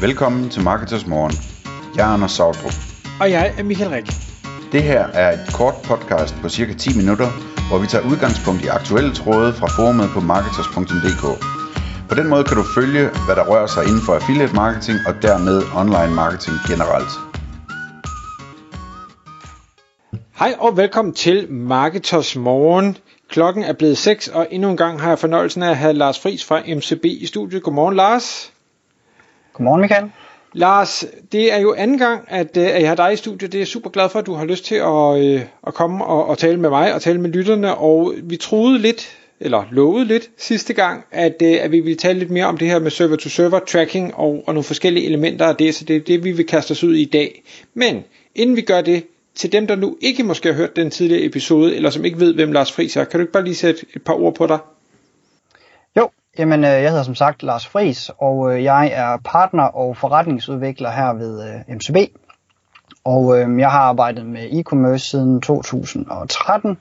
Velkommen til Marketers Morgen. Jeg er Anders Sautrup. Og jeg er Michael Rik. Det her er et kort podcast på cirka 10 minutter, hvor vi tager udgangspunkt i aktuelle tråde fra forumet på marketers.dk. På den måde kan du følge, hvad der rører sig inden for affiliate marketing og dermed online marketing generelt. Hej og velkommen til Marketers Morgen. Klokken er blevet 6, og endnu en gang har jeg fornøjelsen af at have Lars Friis fra MCB i studiet. Godmorgen, Lars. Godmorgen, Michael. Lars, det er jo anden gang, at, øh, at jeg har dig i studiet. Det er jeg super glad for, at du har lyst til at, øh, at komme og, og tale med mig og tale med lytterne. Og vi troede lidt, eller lovede lidt sidste gang, at, øh, at vi ville tale lidt mere om det her med server-to-server tracking og, og nogle forskellige elementer af det. Så det er det, vi vil kaste os ud i i dag. Men inden vi gør det, til dem, der nu ikke måske har hørt den tidligere episode, eller som ikke ved, hvem Lars Friis er, kan du ikke bare lige sætte et par ord på dig? Jamen øh, jeg hedder som sagt Lars Fris, og øh, jeg er partner og forretningsudvikler her ved øh, MCB. Og jeg har arbejdet med e-commerce siden 2013,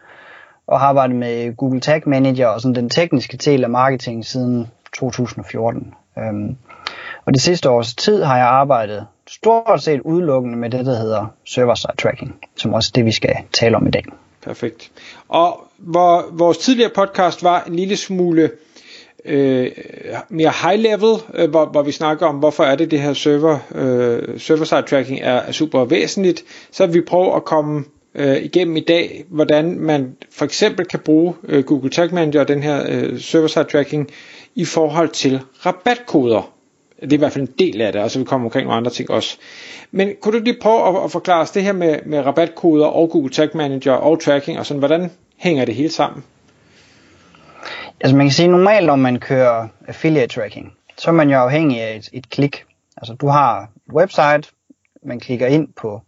og har arbejdet med Google Tag Manager og sådan den tekniske del af marketing siden 2014. Øhm, og det sidste års tid har jeg arbejdet stort set udelukkende med det, der hedder server-side tracking, som også er det, vi skal tale om i dag. Perfekt. Og hvor vores tidligere podcast var en lille smule øh, mere high level, øh, hvor, hvor vi snakker om, hvorfor er det, det her server, øh, server-side tracking er, er super væsentligt, så vil vi prøve at komme øh, igennem i dag, hvordan man for eksempel kan bruge øh, Google Tag Manager og den her øh, server-side tracking i forhold til rabatkoder. Det er i hvert fald en del af det, og så vi kommer omkring nogle andre ting også. Men kunne du lige prøve at, at forklare os det her med, med rabatkoder og Google Tag Manager og tracking, og sådan, hvordan hænger det hele sammen? Altså man kan sige, normalt når man kører affiliate tracking, så er man jo afhængig af et, et klik. Altså du har et website, man klikker ind på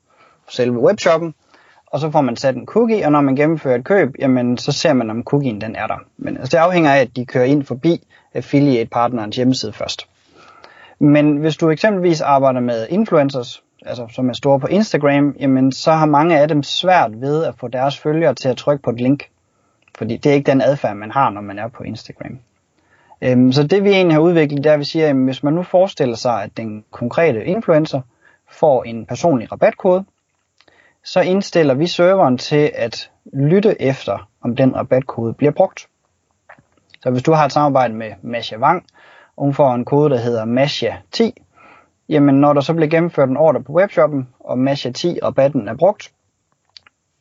selve webshoppen, og så får man sat en cookie, og når man gennemfører et køb, jamen så ser man, om cookien den er der. Men altså, det afhænger af, at de kører ind forbi affiliate-partnerens hjemmeside først. Men hvis du eksempelvis arbejder med influencers, altså som er store på Instagram, jamen så har mange af dem svært ved at få deres følgere til at trykke på et link. Fordi det er ikke den adfærd, man har, når man er på Instagram. Øhm, så det vi egentlig har udviklet, det er, at vi siger, at hvis man nu forestiller sig, at den konkrete influencer får en personlig rabatkode, så indstiller vi serveren til at lytte efter, om den rabatkode bliver brugt. Så hvis du har et samarbejde med Masha Wang, og hun får en kode, der hedder Masha10, jamen når der så bliver gennemført en ordre på webshoppen, og Masha10 rabatten er brugt,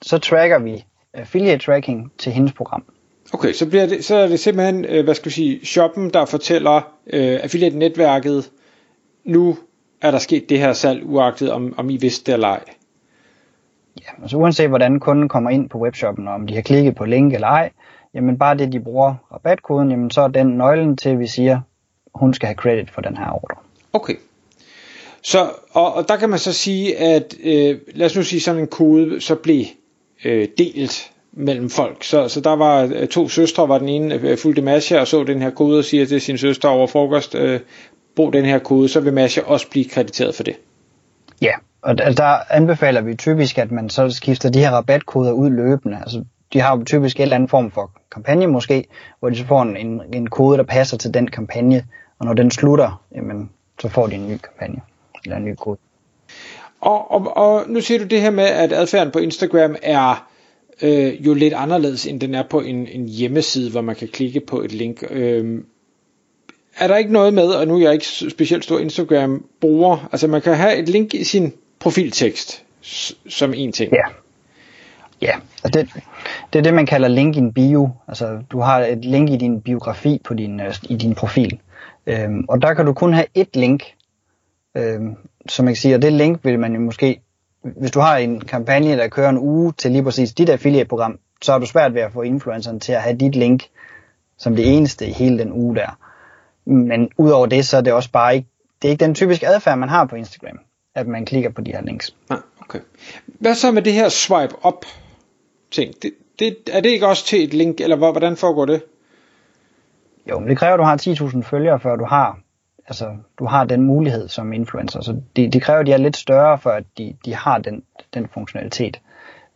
så tracker vi affiliate tracking til hendes program. Okay, så, bliver det, så er det simpelthen, øh, hvad skal vi sige, shoppen, der fortæller øh, affiliate-netværket, nu er der sket det her salg, uagtet om, om I vidste det eller ej. Ja, altså uanset hvordan kunden kommer ind på webshoppen, og om de har klikket på link eller ej, jamen bare det, de bruger rabatkoden, jamen så er den nøglen til, at vi siger, hun skal have credit for den her ordre. Okay. Så, og, og der kan man så sige, at øh, lad os nu sige sådan en kode, så blev øh, delt mellem folk. Så, så der var øh, to søstre, var den ene øh, fulgte Masha og så den her kode og siger til sin søster over frokost, øh, brug den her kode, så vil Masha også blive krediteret for det. Ja, og der, altså, der anbefaler vi typisk, at man så skifter de her rabatkoder ud løbende. Altså, de har jo typisk en eller anden form for kampagne måske, hvor de så får en, en, en kode, der passer til den kampagne, og når den slutter, jamen, så får de en ny kampagne, eller en ny kode. Og, og, og nu siger du det her med, at adfærden på Instagram er øh, jo lidt anderledes, end den er på en, en hjemmeside, hvor man kan klikke på et link. Øh, er der ikke noget med, og nu er jeg ikke specielt stor Instagram-bruger, altså man kan have et link i sin profiltekst, som en ting. Ja. Ja, og det, det er det, man kalder link in bio. Altså, du har et link i din biografi på din, øh, i din profil. Øhm, og der kan du kun have et link, øhm, som jeg siger, og det link vil man jo måske, hvis du har en kampagne, der kører en uge til lige præcis dit affiliate-program, så er du svært ved at få influenceren til at have dit link som det eneste i hele den uge der. Men udover det, så er det også bare ikke, det er ikke den typiske adfærd, man har på Instagram, at man klikker på de her links. Ah, okay. Hvad så med det her swipe up ting? Det, det, er det ikke også til et link, eller hvordan foregår det? Jo, men det kræver, at du har 10.000 følgere, før du har, altså, du har den mulighed som influencer. Så det, det kræver, at de er lidt større, for at de, de har den, den funktionalitet.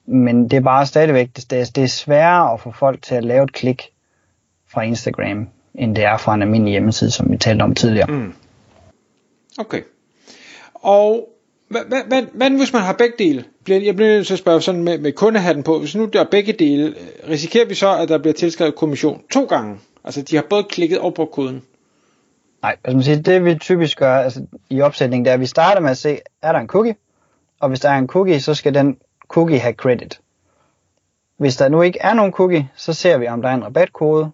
Men det er bare stadigvæk, det det er sværere at få folk til at lave et klik fra Instagram, end det er fra en almindelig hjemmeside, som vi talte om tidligere. Mm. Okay. Og hvad, hvad, hvad, hvad hvis man har begge dele? Jeg bliver nødt til at spørge sådan med, med kundehatten på. Hvis nu der er begge dele, risikerer vi så, at der bliver tilskrevet kommission to gange? Altså de har både klikket og brugt koden. Nej, altså man siger, det vi typisk gør altså, i opsætningen, det er, at vi starter med at se, er der en cookie? Og hvis der er en cookie, så skal den cookie have credit. Hvis der nu ikke er nogen cookie, så ser vi, om der er en rabatkode,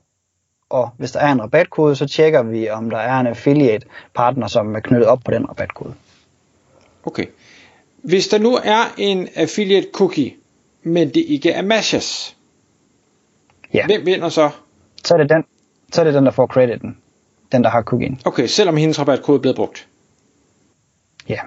og hvis der er en rabatkode, så tjekker vi, om der er en affiliate partner, som er knyttet op på den rabatkode. Okay. Hvis der nu er en affiliate cookie, men det ikke er matches, ja. hvem vinder så? Så er det den, så er det den der får crediten. Den, der har cookien. Okay, selvom hendes rabatkode er blevet brugt? Ja.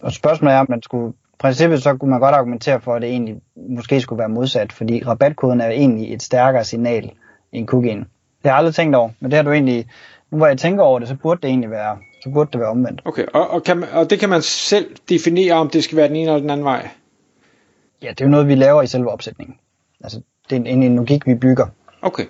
Og spørgsmålet er, om man skulle princippet så kunne man godt argumentere for, at det egentlig måske skulle være modsat, fordi rabatkoden er egentlig et stærkere signal end cookien. Det har jeg aldrig tænkt over, men det har du egentlig, nu hvor jeg tænker over det, så burde det egentlig være, så burde det være omvendt. Okay, og, og, kan man, og det kan man selv definere, om det skal være den ene eller den anden vej? Ja, det er jo noget, vi laver i selve opsætningen. Altså, det er en, en logik, vi bygger. Okay.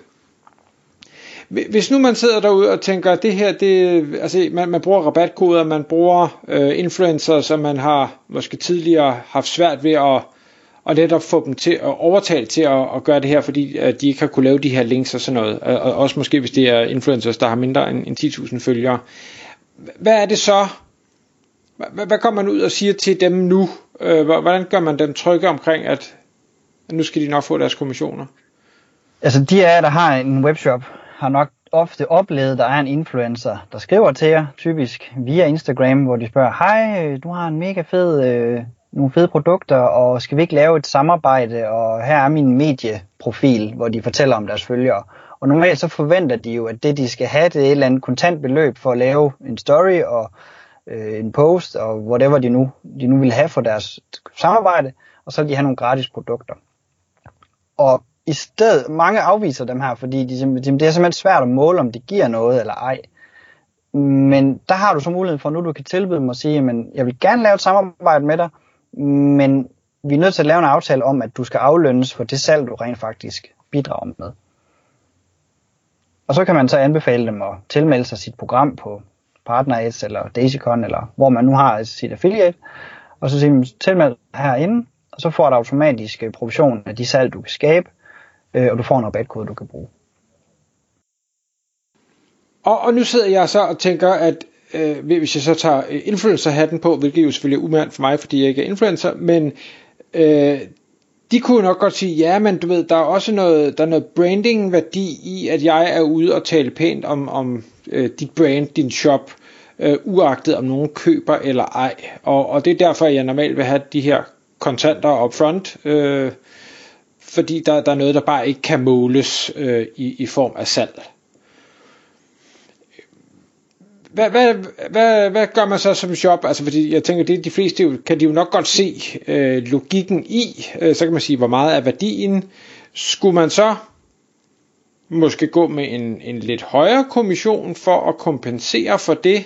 Hvis nu man sidder derude og tænker, at det her, det, altså man, man bruger rabatkoder, man bruger øh, influencer, som man har måske tidligere haft svært ved at, og netop få dem til at overtale til at, at gøre det her, fordi at de ikke har kunne lave de her links og sådan noget. Og også måske hvis det er influencers, der har mindre end, end 10.000 følgere. Hvad er det så? Hvad, hvad kommer man ud og siger til dem nu? Øh, hvordan gør man dem trygge omkring, at nu skal de nok få deres kommissioner? Altså de er, der har en webshop, har nok ofte oplevet, at der er en influencer, der skriver til jer, typisk via Instagram, hvor de spørger, hej, du har en mega fed, øh, nogle fede produkter, og skal vi ikke lave et samarbejde, og her er min medieprofil, hvor de fortæller om deres følgere. Og normalt så forventer de jo, at det de skal have, det er et eller andet kontantbeløb for at lave en story og øh, en post, og whatever de nu, de nu vil have for deres samarbejde, og så vil de have nogle gratis produkter. Og i stedet, mange afviser dem her, fordi de, det er simpelthen svært at måle, om det giver noget eller ej. Men der har du så muligheden for, nu du kan tilbyde dem at sige, men jeg vil gerne lave et samarbejde med dig, men vi er nødt til at lave en aftale om, at du skal aflønnes for det salg, du rent faktisk bidrager med. Og så kan man så anbefale dem at tilmelde sig sit program på PartnerAds eller DaisyCon, eller hvor man nu har sit affiliate, og så siger man tilmeld herinde, og så får du automatisk øh, provision af de salg, du kan skabe, øh, og du får en rabatkode, du kan bruge. Og, og nu sidder jeg så og tænker, at øh, hvis jeg så tager øh, influencer-hatten på, hvilket jo selvfølgelig er umærkt for mig, fordi jeg ikke er influencer, men øh, de kunne nok godt sige, ja, men du ved, der er også noget, der er noget branding-værdi i, at jeg er ude og tale pænt om, om øh, dit brand, din shop, øh, uagtet om nogen køber eller ej. Og, og det er derfor, jeg normalt vil have de her kontanter upfront, øh, fordi der, der er noget, der bare ikke kan måles øh, i, i form af salg. Hvad, hvad, hvad, hvad gør man så som shop? Altså, fordi jeg tænker, det de fleste kan de jo nok godt se øh, logikken i. Øh, så kan man sige, hvor meget er værdien. Skulle man så måske gå med en, en lidt højere kommission for at kompensere for det,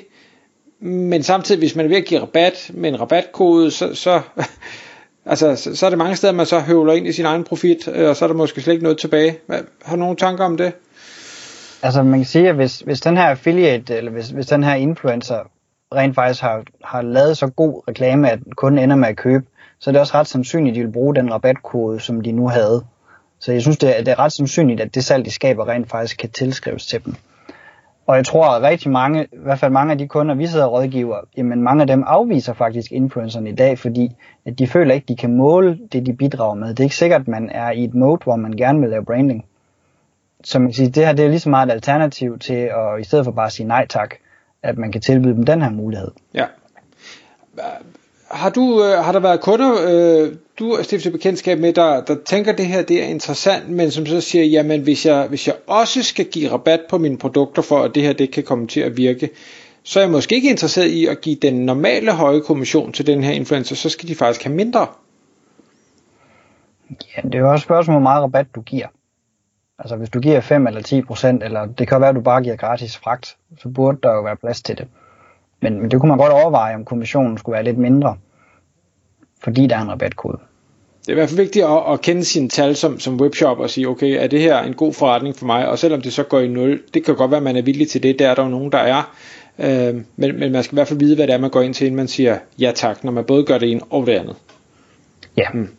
men samtidig, hvis man er ved at give rabat med en rabatkode, så, så Altså, så, så er det mange steder, man så høvler ind i sin egen profit, øh, og så er der måske slet ikke noget tilbage. Har du nogle tanker om det? Altså, man kan sige, at hvis, hvis den her affiliate, eller hvis, hvis den her influencer rent faktisk har, har lavet så god reklame, at kunden ender med at købe, så er det også ret sandsynligt, at de vil bruge den rabatkode, som de nu havde. Så jeg synes, det er, det er ret sandsynligt, at det salg, de skaber, rent faktisk kan tilskrives til dem. Og jeg tror, at rigtig mange, i hvert fald mange af de kunder, vi sidder og rådgiver, jamen mange af dem afviser faktisk influencerne i dag, fordi at de føler ikke, de kan måle det, de bidrager med. Det er ikke sikkert, at man er i et mode, hvor man gerne vil lave branding. Så man kan sige, det her det er lige så meget et alternativ til, at i stedet for bare at sige nej tak, at man kan tilbyde dem den her mulighed. Ja. Har, du, øh, har der været kunder, øh, du har stiftet bekendtskab med, der, der tænker, det her det er interessant, men som så siger, jamen hvis jeg, hvis jeg også skal give rabat på mine produkter, for at det her det kan komme til at virke, så er jeg måske ikke interesseret i at give den normale høje kommission til den her influencer, så skal de faktisk have mindre. Ja, det er jo også et spørgsmål, hvor meget rabat du giver. Altså hvis du giver 5 eller 10 procent, eller det kan være, at du bare giver gratis fragt, så burde der jo være plads til det. Men, men det kunne man godt overveje, om kommissionen skulle være lidt mindre, fordi der er en rabatkode. Det er i hvert fald vigtigt at, at kende sine tal som, som webshop og sige, okay, er det her en god forretning for mig? Og selvom det så går i nul, det kan godt være, at man er villig til det, der er der jo nogen, der er. Øh, men, men man skal i hvert fald vide, hvad det er, man går ind til, inden man siger ja tak, når man både gør det ene og det andet. Ja. Mm.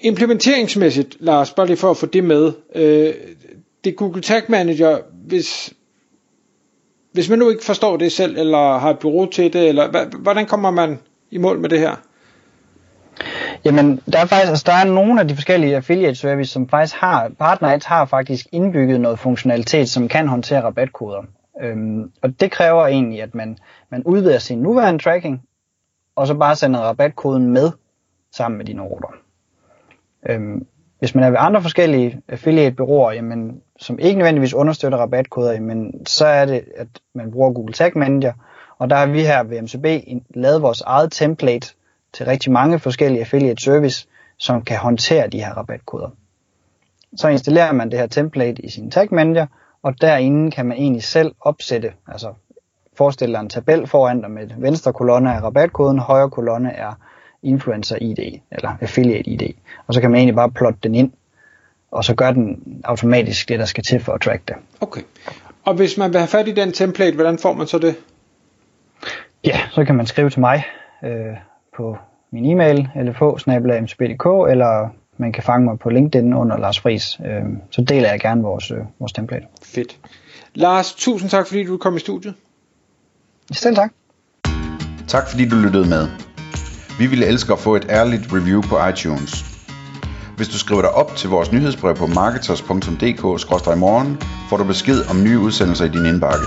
Implementeringsmæssigt, Lars, bare lige for at få det med. Øh, det Google Tag Manager, hvis, hvis man nu ikke forstår det selv, eller har et bureau til det, eller hvordan kommer man i mål med det her? Jamen, der er faktisk, altså, der er nogle af de forskellige affiliate service, som faktisk har, partner har faktisk indbygget noget funktionalitet, som kan håndtere rabatkoder. Øhm, og det kræver egentlig, at man, man udvider sin nuværende tracking, og så bare sender rabatkoden med sammen med dine ruter. Øhm, hvis man er ved andre forskellige affiliate-byråer, jamen, som ikke nødvendigvis understøtter rabatkoder, jamen, så er det, at man bruger Google Tag Manager, og der har vi her ved MCB lavet vores eget template til rigtig mange forskellige affiliate service, som kan håndtere de her rabatkoder. Så installerer man det her template i sin Tag Manager, og derinde kan man egentlig selv opsætte, altså forestille dig en tabel foran dig med venstre kolonne er rabatkoden, højre kolonne er influencer ID eller affiliate ID. Og så kan man egentlig bare plotte den ind, og så gør den automatisk det, der skal til for at track det. Okay. Og hvis man vil have fat i den template, hvordan får man så det? Ja, så kan man skrive til mig øh, på min e-mail, lfh-mcb.dk, eller man kan fange mig på LinkedIn under Lars Friis. Øh, så deler jeg gerne vores, øh, vores template. Fedt. Lars, tusind tak fordi du kom i studiet. Selv tak. Tak fordi du lyttede med. Vi ville elske at få et ærligt review på iTunes. Hvis du skriver dig op til vores nyhedsbrev på marketers.dk-morgen, får du besked om nye udsendelser i din indbakke.